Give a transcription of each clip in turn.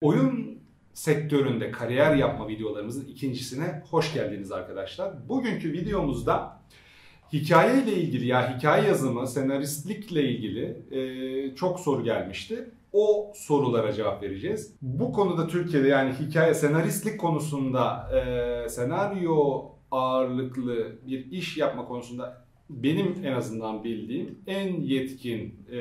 Oyun sektöründe kariyer yapma videolarımızın ikincisine hoş geldiniz arkadaşlar. Bugünkü videomuzda hikaye ile ilgili ya hikaye yazımı, senaristlikle ilgili e, çok soru gelmişti. O sorulara cevap vereceğiz. Bu konuda Türkiye'de yani hikaye senaristlik konusunda e, senaryo ağırlıklı bir iş yapma konusunda benim en azından bildiğim en yetkin e,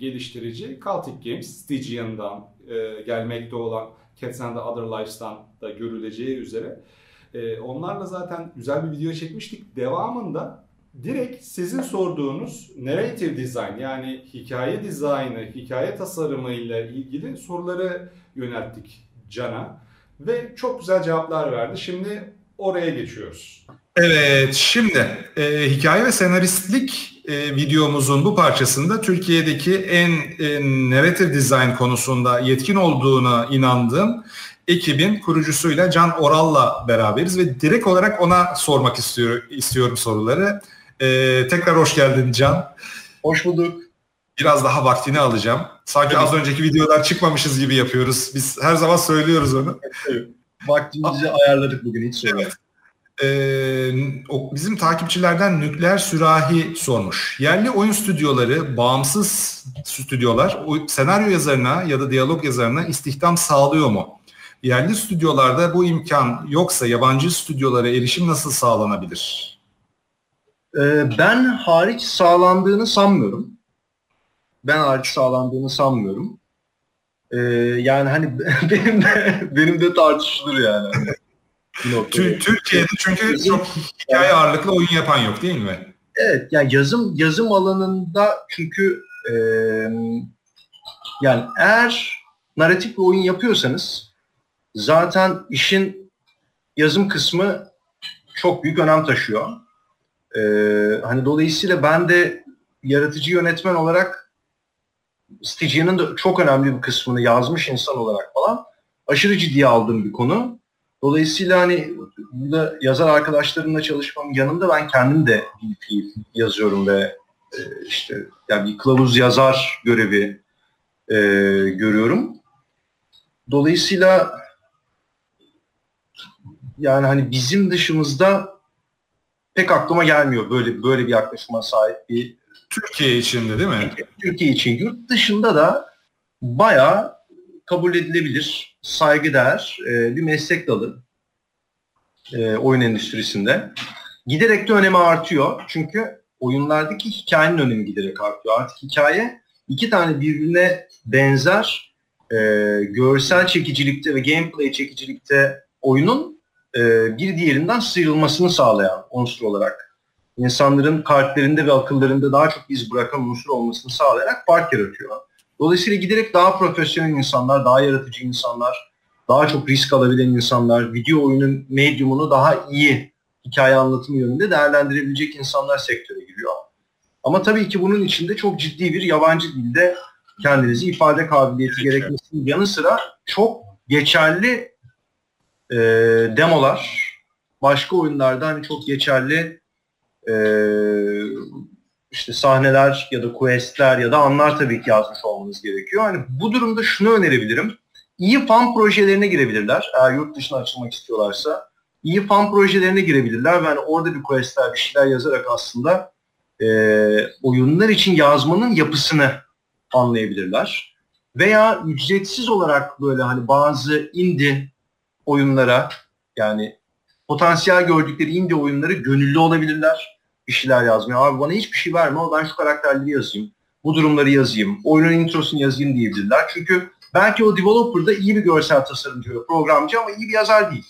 geliştirici Celtic Games, Stygian'dan e, gelmekte olan Cats and the Other Lives'tan da görüleceği üzere. E, onlarla zaten güzel bir video çekmiştik. Devamında direkt sizin sorduğunuz narrative design yani hikaye dizaynı, hikaye tasarımı ile ilgili soruları yönelttik Can'a. Ve çok güzel cevaplar verdi. Şimdi oraya geçiyoruz. Evet, şimdi e, hikaye ve senaristlik e, videomuzun bu parçasında Türkiye'deki en e, narrative design konusunda yetkin olduğuna inandığım ekibin kurucusuyla Can Oral'la beraberiz ve direkt olarak ona sormak istiyor, istiyorum soruları. E, tekrar hoş geldin Can. Hoş bulduk. Biraz daha vaktini alacağım. Sanki az önceki videolar çıkmamışız gibi yapıyoruz. Biz her zaman söylüyoruz onu. Vaktimizi ayarladık bugün hiç sorun. Evet. Ee, bizim takipçilerden Nükleer Sürahi sormuş. Yerli oyun stüdyoları, bağımsız stüdyolar senaryo yazarına ya da diyalog yazarına istihdam sağlıyor mu? Yerli stüdyolarda bu imkan yoksa yabancı stüdyolara erişim nasıl sağlanabilir? Ee, ben hariç sağlandığını sanmıyorum. Ben hariç sağlandığını sanmıyorum. Ee, yani hani benim de benim de tartışılır yani. Türkiye'de çünkü çok hikaye ağırlıklı oyun yapan yok değil mi? Evet yani yazım yazım alanında çünkü e, yani eğer narratif bir oyun yapıyorsanız zaten işin yazım kısmı çok büyük önem taşıyor. E, hani dolayısıyla ben de yaratıcı yönetmen olarak Stygian'ın da çok önemli bir kısmını yazmış insan olarak falan aşırı ciddiye aldığım bir konu. Dolayısıyla hani burada yazar arkadaşlarımla çalışmamın yanında ben kendim de bir yazıyorum ve e, işte yani bir kılavuz yazar görevi e, görüyorum. Dolayısıyla yani hani bizim dışımızda pek aklıma gelmiyor böyle böyle bir yaklaşıma sahip bir Türkiye içinde değil mi? Türkiye için. Yurt dışında da bayağı kabul edilebilir, saygıdeğer e, bir meslek dalı e, oyun endüstrisinde. Giderek de önemi artıyor. Çünkü oyunlardaki hikayenin önemi giderek artıyor. Artık hikaye iki tane birbirine benzer e, görsel çekicilikte ve gameplay çekicilikte oyunun e, bir diğerinden sıyrılmasını sağlayan unsur olarak insanların kalplerinde ve akıllarında daha çok iz bırakan unsur olmasını sağlayarak fark yaratıyor. Dolayısıyla giderek daha profesyonel insanlar, daha yaratıcı insanlar, daha çok risk alabilen insanlar, video oyunun medyumunu daha iyi hikaye anlatımı yönünde değerlendirebilecek insanlar sektöre giriyor. Ama tabii ki bunun içinde çok ciddi bir yabancı dilde kendinizi ifade kabiliyeti gerekmesinin yanı sıra çok geçerli e, demolar, başka oyunlarda hani çok geçerli e, işte sahneler ya da questler ya da anlar tabii ki yazmış olmanız gerekiyor. Hani bu durumda şunu önerebilirim. İyi fan projelerine girebilirler eğer yurt dışına açılmak istiyorlarsa. İyi fan projelerine girebilirler ve hani orada bir questler, bir şeyler yazarak aslında e, oyunlar için yazmanın yapısını anlayabilirler. Veya ücretsiz olarak böyle hani bazı indie oyunlara yani potansiyel gördükleri indie oyunları gönüllü olabilirler bir şeyler yazmaya. Abi bana hiçbir şey verme ama ben şu karakterleri yazayım. Bu durumları yazayım. Oyunun introsunu yazayım diyebilirler. Çünkü belki o developer da iyi bir görsel tasarımcı ve programcı ama iyi bir yazar değil.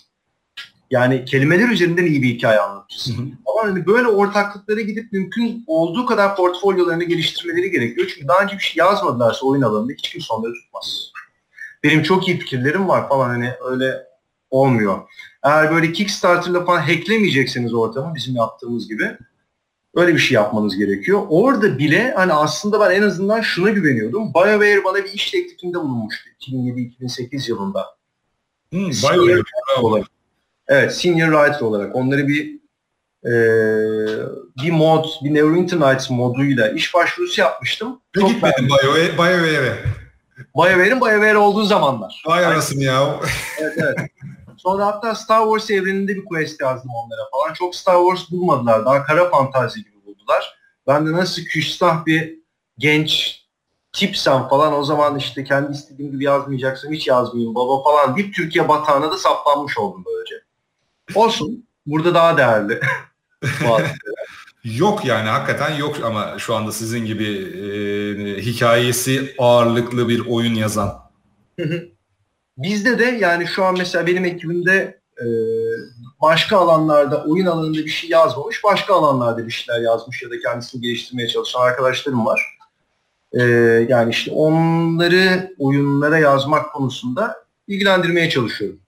Yani kelimeler üzerinden iyi bir hikaye anlatıcısı. Ama hani böyle ortaklıklara gidip mümkün olduğu kadar portfolyolarını geliştirmeleri gerekiyor. Çünkü daha önce bir şey yazmadılarsa oyun alanında hiç kimse onları tutmaz. Benim çok iyi fikirlerim var falan hani öyle olmuyor. Eğer böyle Kickstarter'la falan hacklemeyecekseniz ortamı bizim yaptığımız gibi Öyle bir şey yapmanız gerekiyor. Orada bile hani aslında ben en azından şuna güveniyordum. BioWare bana bir iş teklifinde bulunmuştu 2007-2008 yılında. Hmm, BioWare olarak. Evet, senior writer olarak. Onları bir e, bir mod, bir Neverwinter Nights moduyla iş başvurusu yapmıştım. Ne gitmedin BioWare? BioWare. BioWare'in BioWare olduğu zamanlar. Vay arasını ya. Evet evet. Sonra hatta Star Wars evreninde bir quest yazdım onlara falan. Çok Star Wars bulmadılar. Daha kara fantazi gibi buldular. Ben de nasıl küstah bir genç tipsem falan o zaman işte kendi istediğim gibi yazmayacaksın hiç yazmayayım baba falan deyip Türkiye batağına da saplanmış oldum böylece. Olsun. Burada daha değerli. yok yani hakikaten yok ama şu anda sizin gibi e, hikayesi ağırlıklı bir oyun yazan. Bizde de yani şu an mesela benim ekibimde e, başka alanlarda oyun alanında bir şey yazmamış, başka alanlarda bir şeyler yazmış ya da kendisini geliştirmeye çalışan arkadaşlarım var. E, yani işte onları oyunlara yazmak konusunda ilgilendirmeye çalışıyorum.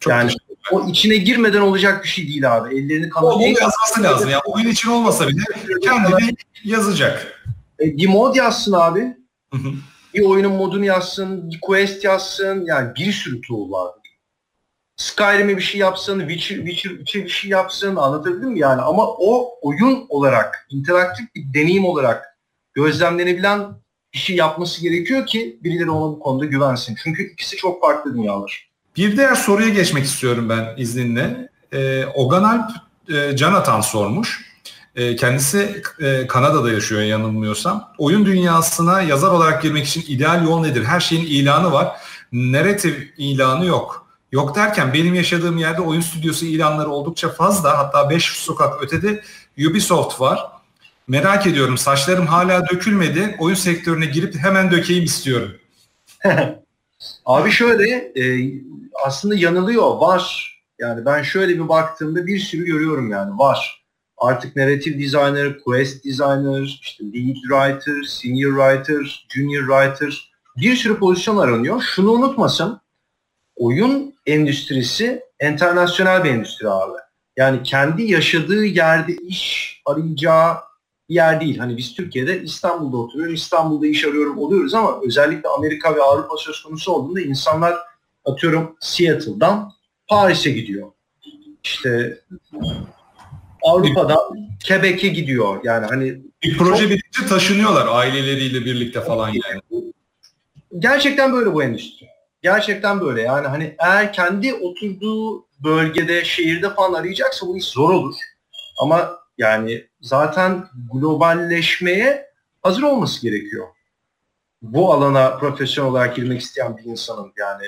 Çok yani o içine girmeden olacak bir şey değil abi. Ellerini kanadı. Onu yazması lazım. Yani oyun için olmasa bile kendini yazacak. E, bir mod yazsın abi. Bir oyunun modunu yazsın, bir quest yazsın. Yani bir sürü tool var. Skyrim'e bir şey yapsın, Witcher, Witcher 3'e bir şey yapsın anlatabildim mi yani? Ama o oyun olarak, interaktif bir deneyim olarak gözlemlenebilen bir şey yapması gerekiyor ki birileri ona bu konuda güvensin. Çünkü ikisi çok farklı dünyalar. Bir diğer soruya geçmek istiyorum ben izninle. Ee, Ogan e, Canatan sormuş. E, kendisi e, Kanada'da yaşıyor yanılmıyorsam. Oyun dünyasına yazar olarak girmek için ideal yol nedir? Her şeyin ilanı var. Narrative ilanı yok. Yok derken benim yaşadığım yerde oyun stüdyosu ilanları oldukça fazla. Hatta 5 sokak ötede Ubisoft var. Merak ediyorum saçlarım hala dökülmedi. Oyun sektörüne girip hemen dökeyim istiyorum. Abi şöyle e, aslında yanılıyor var. Yani ben şöyle bir baktığımda bir sürü görüyorum yani var. Artık narrative designer, quest designer, işte lead writer, senior writer, junior writer bir sürü pozisyon aranıyor. Şunu unutmasın. Oyun endüstrisi internasyonel bir endüstri abi. Yani kendi yaşadığı yerde iş arayacağı bir yer değil. Hani biz Türkiye'de İstanbul'da oturuyoruz, İstanbul'da iş arıyorum oluyoruz ama özellikle Amerika ve Avrupa söz konusu olduğunda insanlar atıyorum Seattle'dan Paris'e gidiyor. İşte Avrupa'dan Quebec'e gidiyor. Yani hani bir proje çok... bitince taşınıyorlar aileleriyle birlikte falan yani. Gerçekten böyle bu endüstri. Gerçekten böyle. Yani hani eğer kendi oturduğu bölgede, şehirde falan arayacaksa bu iş zor olur. Ama yani zaten globalleşmeye hazır olması gerekiyor. Bu alana profesyonel olarak girmek isteyen bir insanın yani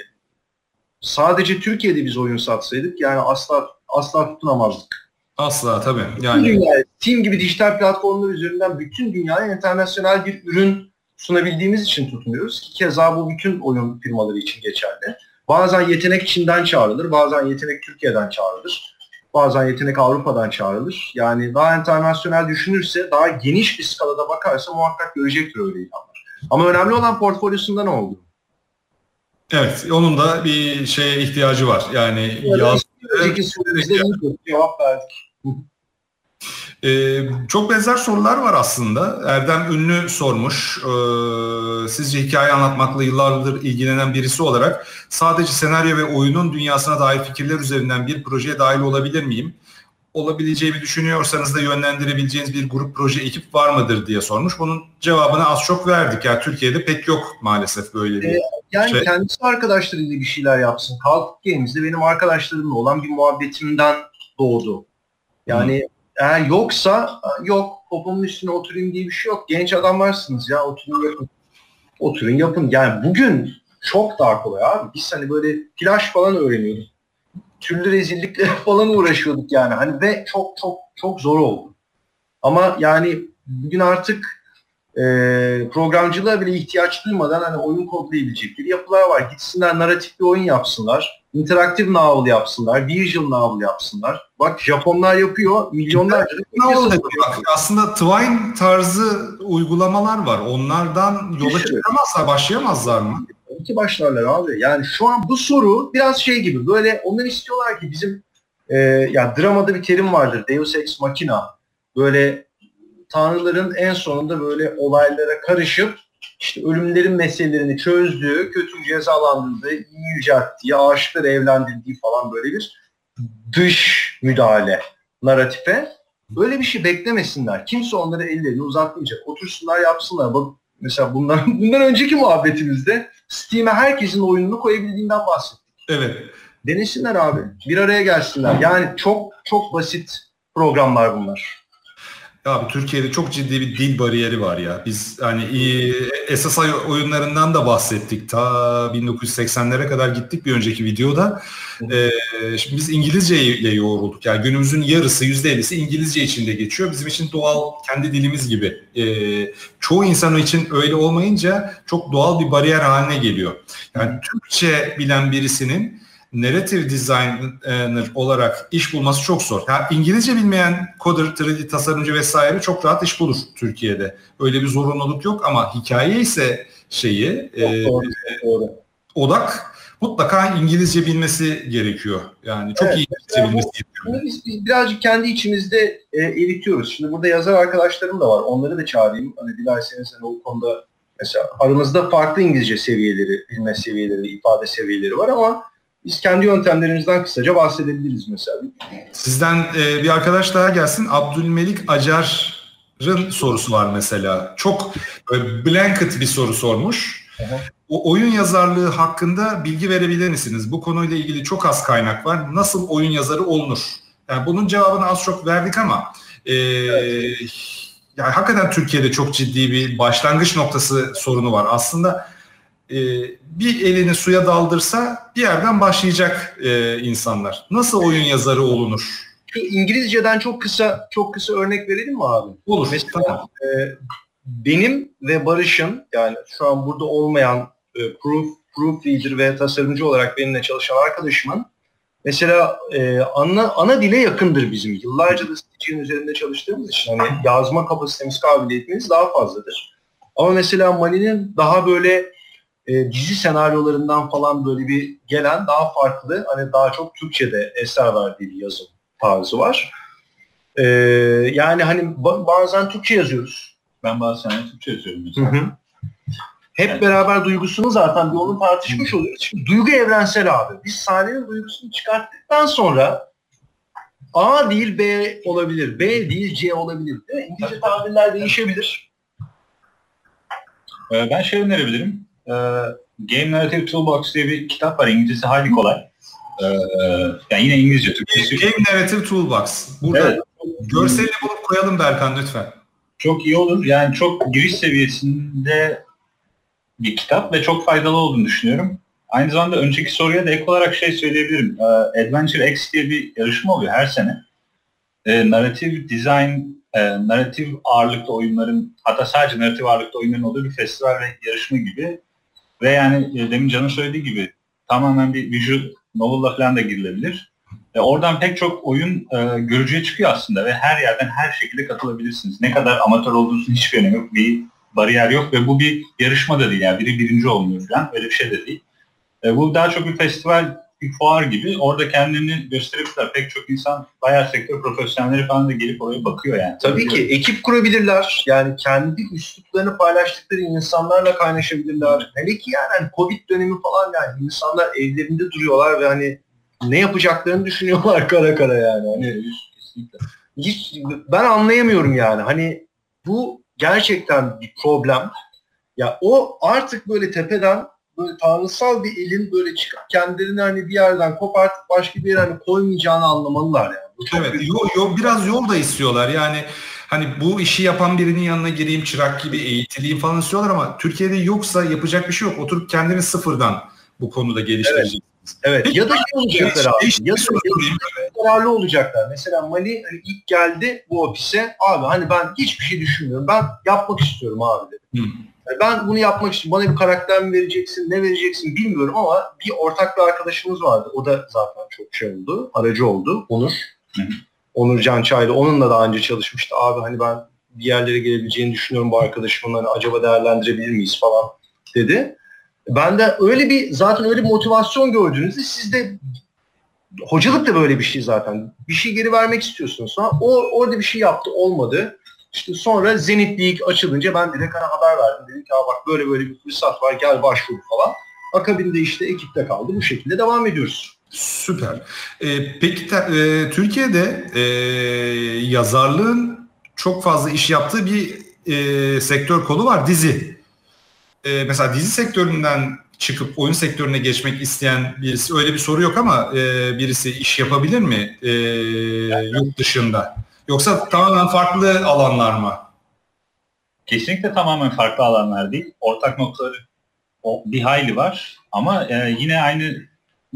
sadece Türkiye'de biz oyun satsaydık yani asla asla tutunamazdık. Asla tabii. Yani dünya, Steam gibi dijital platformlar üzerinden bütün dünyaya internasyonel bir ürün sunabildiğimiz için tutunuyoruz. Keza bu bütün oyun firmaları için geçerli. Bazen yetenek Çin'den çağrılır, bazen yetenek Türkiye'den çağrılır. Bazen yetenek Avrupa'dan çağrılır. Yani daha internasyonel düşünürse, daha geniş bir skalada bakarsa muhakkak görecektir öyle ilanlar. Ama önemli olan portfolyosunda ne oldu? Evet, onun da bir şeye ihtiyacı var. Yani yaz... Önceki sorumuzda iyi cevap verdik. Ee, çok benzer sorular var aslında. Erdem Ünlü sormuş. Ee, sizce hikaye anlatmakla yıllardır ilgilenen birisi olarak sadece senaryo ve oyunun dünyasına dair fikirler üzerinden bir projeye dahil olabilir miyim? Olabileceğimi düşünüyorsanız da yönlendirebileceğiniz bir grup proje ekip var mıdır diye sormuş. Bunun cevabını az çok verdik. Yani Türkiye'de pek yok maalesef böyle bir ee, Yani şey. kendisi arkadaşlarıyla bir şeyler yapsın. Kalkıp Games'de benim arkadaşlarımla olan bir muhabbetimden doğdu. Yani hmm eğer yoksa yok topumun üstüne oturayım diye bir şey yok. Genç adamlarsınız ya oturun yapın. Oturun yapın. Yani bugün çok daha kolay abi. Biz hani böyle flash falan öğreniyorduk. Türlü rezillikle falan uğraşıyorduk yani. Hani ve çok çok çok zor oldu. Ama yani bugün artık e, programcılığa bile ihtiyaç duymadan hani oyun kodlayabilecekleri yapılar var. Gitsinler narratif bir oyun yapsınlar. İnteraktif novel yapsınlar. Visual novel yapsınlar. Bak Japonlar yapıyor. Milyonlarca. Novel aslında Twine tarzı uygulamalar var. Onlardan yola çıkamazlar, başlayamazlar mı? Tabii ki başlarlar abi. Yani şu an bu soru biraz şey gibi. Böyle onlar istiyorlar ki bizim e, ya dramada bir terim vardır. Deus Ex Machina. Böyle tanrıların en sonunda böyle olaylara karışıp işte ölümlerin meselelerini çözdüğü, kötü cezalandırdığı, iyi yücelttiği, aşıkları evlendirdiği falan böyle bir dış müdahale narratife. Böyle bir şey beklemesinler. Kimse onlara ellerini uzatmayacak. Otursunlar yapsınlar. Bak Mesela bundan bundan önceki muhabbetimizde Steam'e herkesin oyununu koyabildiğinden bahsettik. Evet. Denesinler abi. Bir araya gelsinler. Yani çok çok basit programlar bunlar. Abi Türkiye'de çok ciddi bir dil bariyeri var ya. Biz hani SSI oyunlarından da bahsettik. Ta 1980'lere kadar gittik bir önceki videoda. Ee, şimdi biz İngilizce ile yoğrulduk. Yani günümüzün yarısı, %50'si İngilizce içinde geçiyor. Bizim için doğal kendi dilimiz gibi. Ee, çoğu insan için öyle olmayınca çok doğal bir bariyer haline geliyor. Yani Türkçe bilen birisinin narrative designer olarak iş bulması çok zor. Yani İngilizce bilmeyen coder, 3D tasarımcı vesaire çok rahat iş bulur Türkiye'de. Öyle bir zorunluluk yok ama hikaye ise şeyi e, doğru, doğru. odak mutlaka İngilizce bilmesi gerekiyor. Yani çok evet, iyi İngilizce bilmesi gerekiyor. Biz, biz birazcık kendi içimizde e, eritiyoruz. Şimdi burada yazar arkadaşlarım da var. Onları da çağırayım. Hani dilerseniz hani o konuda mesela aramızda farklı İngilizce seviyeleri, bilme seviyeleri, ifade seviyeleri var ama biz kendi yöntemlerimizden kısaca bahsedebiliriz mesela. Sizden e, bir arkadaş daha gelsin. Abdülmelik Acar'ın sorusu var mesela. Çok böyle blanket bir soru sormuş. Aha. O oyun yazarlığı hakkında bilgi verebilir misiniz? Bu konuyla ilgili çok az kaynak var. Nasıl oyun yazarı olunur? Yani bunun cevabını az çok verdik ama e, evet. yani hakikaten Türkiye'de çok ciddi bir başlangıç noktası sorunu var. Aslında e, bir elini suya daldırsa bir yerden başlayacak e, insanlar. Nasıl oyun yazarı olunur? İngilizceden çok kısa çok kısa örnek verelim mi abi? Olur. Mesela tamam. e, benim ve Barış'ın yani şu an burada olmayan e, proof proofreader ve tasarımcı olarak benimle çalışan arkadaşımın mesela e, ana ana dile yakındır bizim. Yıllarca da Stitch'in üzerinde çalıştığımız için hani yazma kapasitemiz, kabiliyetimiz daha fazladır. Ama mesela Mani'nin daha böyle e, dizi senaryolarından falan böyle bir gelen daha farklı hani daha çok Türkçe'de eser verdiği bir yazım tarzı var. E, yani hani bazen Türkçe yazıyoruz. Ben bazen Türkçe yazıyorum mesela. Hı hı. Hep evet. beraber duygusunu zaten bir onu tartışmış hı. oluyoruz. Şimdi duygu evrensel abi. Biz sahnenin duygusunu çıkarttıktan sonra A değil B olabilir. B değil C olabilir. Değil mi? İngilizce tabirler değişebilir. Ee, ben şey önerebilirim e, Game Narrative Toolbox diye bir kitap var. İngilizcesi hayli kolay. E, yani yine İngilizce, Türkçesi. Game Narrative Toolbox. Burada evet. görselini bulup koyalım Berkan lütfen. Çok iyi olur. Yani çok giriş seviyesinde bir kitap ve çok faydalı olduğunu düşünüyorum. Aynı zamanda önceki soruya da ek olarak şey söyleyebilirim. Adventure X diye bir yarışma oluyor her sene. E, narrative design, e, narrative ağırlıklı oyunların hatta sadece narrative ağırlıklı oyunların olduğu bir festival ve yarışma gibi ve yani e, demin Can'ın söylediği gibi tamamen bir visual novel'la falan da girilebilir. E, oradan pek çok oyun e, görücüye çıkıyor aslında ve her yerden her şekilde katılabilirsiniz. Ne kadar amatör olduğunuzun hiçbir önemi yok. Bir bariyer yok ve bu bir yarışma da değil. Yani biri birinci olmuyor falan. Öyle bir şey de değil. E, bu daha çok bir festival bir fuar gibi orada kendini gösterebilirler. Pek çok insan bayağı sektör profesyonelleri falan da gelip oraya bakıyor yani. Tabii ki ekip kurabilirler. Yani kendi üsluplarını paylaştıkları insanlarla kaynaşabilirler. Hele ki yani hani Covid dönemi falan yani insanlar evlerinde duruyorlar ve hani ne yapacaklarını düşünüyorlar kara kara yani. Hani, hiç, ben anlayamıyorum yani. Hani bu gerçekten bir problem. Ya o artık böyle tepeden böyle tanrısal bir elin böyle çıkıp kendilerini hani bir yerden kopartıp başka bir yere hani koymayacağını anlamalılar yani. Bu evet, yol, yol, biraz yol da istiyorlar yani hani bu işi yapan birinin yanına gireyim çırak gibi eğitileyim falan istiyorlar ama Türkiye'de yoksa yapacak bir şey yok. Oturup kendini sıfırdan bu konuda geliştirecek. Evet. evet. ya da şey olacaklar abi. Ya da zararlı olacaklar. Mesela Mali hani ilk geldi bu ofise. Abi hani ben hiçbir şey düşünmüyorum. Ben yapmak istiyorum abi dedi. Hı. Yani ben bunu yapmak için bana bir karakter mi vereceksin, ne vereceksin bilmiyorum ama bir ortak bir arkadaşımız vardı. O da zaten çok şey oldu, aracı oldu. Onur. Hı. Onur Can Çaylı. Onunla daha önce çalışmıştı. Abi hani ben bir yerlere gelebileceğini düşünüyorum bu arkadaşımın. Hani acaba değerlendirebilir miyiz falan dedi. Ben de öyle bir zaten öyle bir motivasyon gördüğünüzde siz de hocalık da böyle bir şey zaten. Bir şey geri vermek istiyorsunuz. Sonra o orada bir şey yaptı olmadı. İşte sonra Zenit League açılınca ben direkt hani haber verdim. Dedim ki bak böyle böyle bir fırsat var gel başvur falan. Akabinde işte ekipte kaldı. Bu şekilde devam ediyoruz. Süper. Ee, peki e, Türkiye'de e, yazarlığın çok fazla iş yaptığı bir e, sektör kolu var dizi. e, mesela dizi sektöründen çıkıp oyun sektörüne geçmek isteyen birisi öyle bir soru yok ama e, birisi iş yapabilir mi e, yurt dışında? Yoksa tamamen farklı alanlar mı? Kesinlikle tamamen farklı alanlar değil. Ortak noktaları o bir hayli var ama e, yine aynı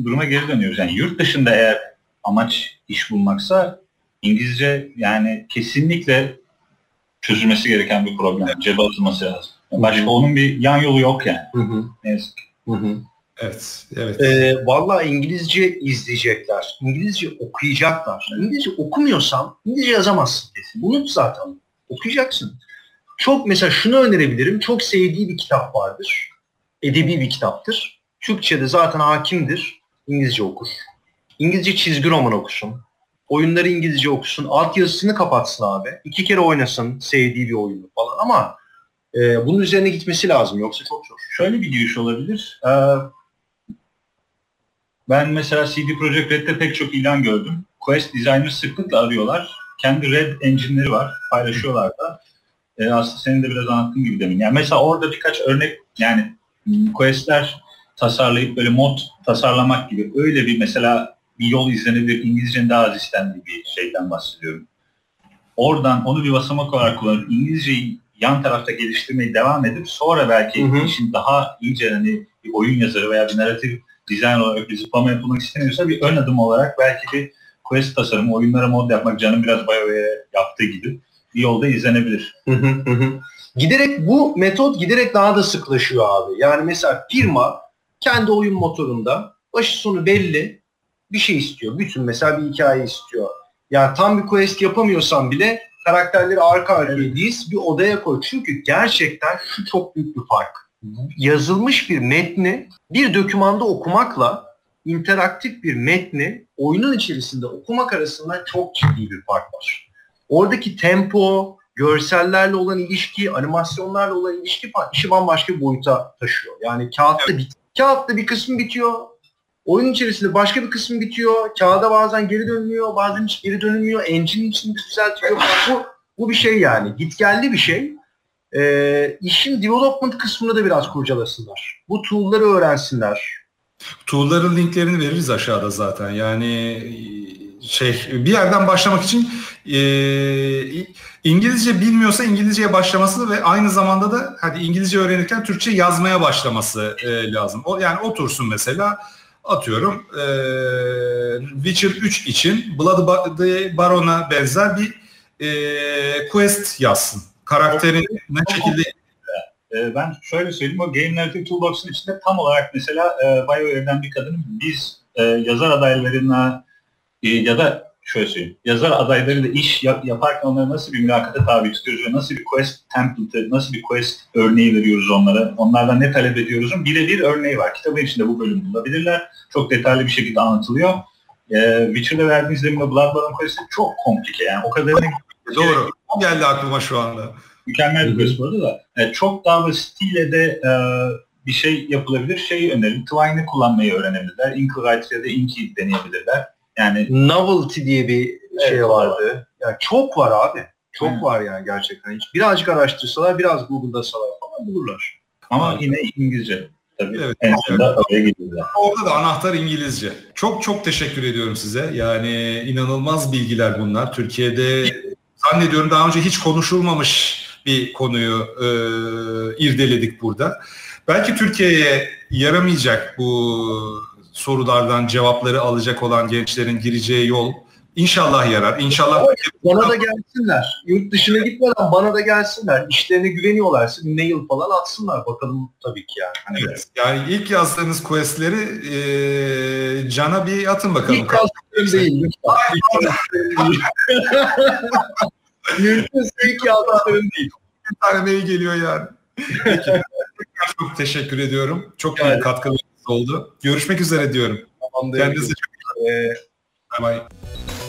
duruma geri dönüyoruz. Yani yurt dışında eğer amaç iş bulmaksa İngilizce yani kesinlikle çözülmesi gereken bir problem. Cebe atılması lazım. Başka onun bir yan yolu yok yani. Hı hı. Ne yazık ki. Hı hı. Evet, evet. Ee, Valla İngilizce izleyecekler. İngilizce okuyacaklar. İngilizce okumuyorsan İngilizce yazamazsın. Unut zaten. Okuyacaksın. Çok mesela şunu önerebilirim. Çok sevdiği bir kitap vardır. Edebi bir kitaptır. Türkçe'de zaten hakimdir. İngilizce okur. İngilizce çizgi roman okusun. Oyunları İngilizce okusun. Alt yazısını kapatsın abi. İki kere oynasın sevdiği bir oyunu falan ama e, bunun üzerine gitmesi lazım. Yoksa çok zor. Şöyle bir giriş olabilir. Ee, ben mesela CD Projekt Red'de pek çok ilan gördüm. Quest designer sıklıkla arıyorlar. Kendi Red engine'leri var. Paylaşıyorlar da. Ee, aslında senin de biraz anlattığın gibi demin. Yani mesela orada birkaç örnek yani Quest'ler tasarlayıp böyle mod tasarlamak gibi öyle bir mesela bir yol izlenebilir. İngilizcenin daha az istendiği bir şeyden bahsediyorum. Oradan onu bir basamak olarak kullanıp İngilizceyi yan tarafta geliştirmeyi devam edip sonra belki Hı hı. işin daha iyice hani bir oyun yazarı veya bir narratif dizayn olarak bir zıplama yapılmak isteniyorsa bir ön adım olarak belki bir quest tasarımı, oyunlara mod yapmak canım biraz BioWare'e yaptığı gibi bir yolda izlenebilir. Giderek bu metot giderek daha da sıklaşıyor abi. Yani mesela firma kendi oyun motorunda başı sonu belli bir şey istiyor. Bütün mesela bir hikaye istiyor. Yani tam bir quest yapamıyorsan bile karakterleri arka arkaya diz bir odaya koy. Çünkü gerçekten şu çok büyük bir fark. Yazılmış bir metni bir dokümanda okumakla interaktif bir metni oyunun içerisinde okumak arasında çok ciddi bir fark var. Oradaki tempo, görsellerle olan ilişki, animasyonlarla olan ilişki falan işi bambaşka bir boyuta taşıyor. Yani kağıtta bit kağıtta bir kısmı bitiyor. Oyun içerisinde başka bir kısmı bitiyor. Kağıda bazen geri dönülüyor, bazen hiç geri dönülmüyor. Engine için düzeltiliyor. bu, bu bir şey yani. Gitgelli bir şey. Ee, işin development kısmını da biraz kurcalasınlar. Bu tool'ları öğrensinler. Tool'ların linklerini veririz aşağıda zaten. Yani şey bir yerden başlamak için e, İngilizce bilmiyorsa İngilizceye başlaması ve aynı zamanda da hadi İngilizce öğrenirken Türkçe yazmaya başlaması e, lazım. O yani otursun mesela atıyorum e, Witcher 3 için Blood Baron'a benzer bir e, quest yazsın. Karakterin ne şekilde Ee, ben şöyle söyleyeyim o Game Narrative Toolbox'un içinde tam olarak mesela e, BioWare'den bir kadının biz e, yazar adaylarına e, ya da şöyle söyleyeyim yazar adaylarıyla iş yap, yaparken onlara nasıl bir mülakata tabi tutuyoruz ve nasıl bir quest template, nası bir quest örneği veriyoruz onlara, onlardan ne talep ediyoruzun birebir örneği var. Kitabın içinde bu bölüm bulabilirler. Çok detaylı bir şekilde anlatılıyor. E, Witcher'da verdiğiniz demin Bloodborne quest'i çok komplike yani o kadarını doğru o geldi aklıma şu anda. Mükemmel bir bu arada da. E, çok daha basitiyle de e, bir şey yapılabilir. Şeyi öneririm. Twine'ı kullanmayı öğrenebilirler. Inkwrite ya da Inky deneyebilirler. Yani Novelty diye bir şey Evet, vardı. Yani çok var abi. Çok Evet. var yani gerçekten. Hiç birazcık araştırsalar, biraz Google'dasalar falan bulurlar. ama yine İngilizce. Tabii Evet. en sonunda oraya gidiyorlar. Orada da anahtar İngilizce. Çok çok teşekkür ediyorum size. Yani inanılmaz bilgiler bunlar. Türkiye'de zannediyorum daha önce hiç konuşulmamış bir konuyu e, irdeledik burada. Belki Türkiye'ye yaramayacak bu sorulardan cevapları alacak olan gençlerin gireceği yol inşallah yarar. İnşallah Bana da gelsinler. Yurt dışına gitmeden bana da gelsinler. İşlerine güveniyorlarsa bir mail falan atsınlar. Bakalım tabii ki yani. Hani evet, yani ilk yazdığınız questleri e, Can'a bir atın bakalım. İlk yazdığım değil. Mümkünse ilk yazdığım değil. bir tane mail geliyor yani. Peki. Çok teşekkür ediyorum. Çok büyük Yani. katkılarınız oldu. Görüşmek üzere diyorum. Tamamdır. Kendinize çok Ee, Bye bye.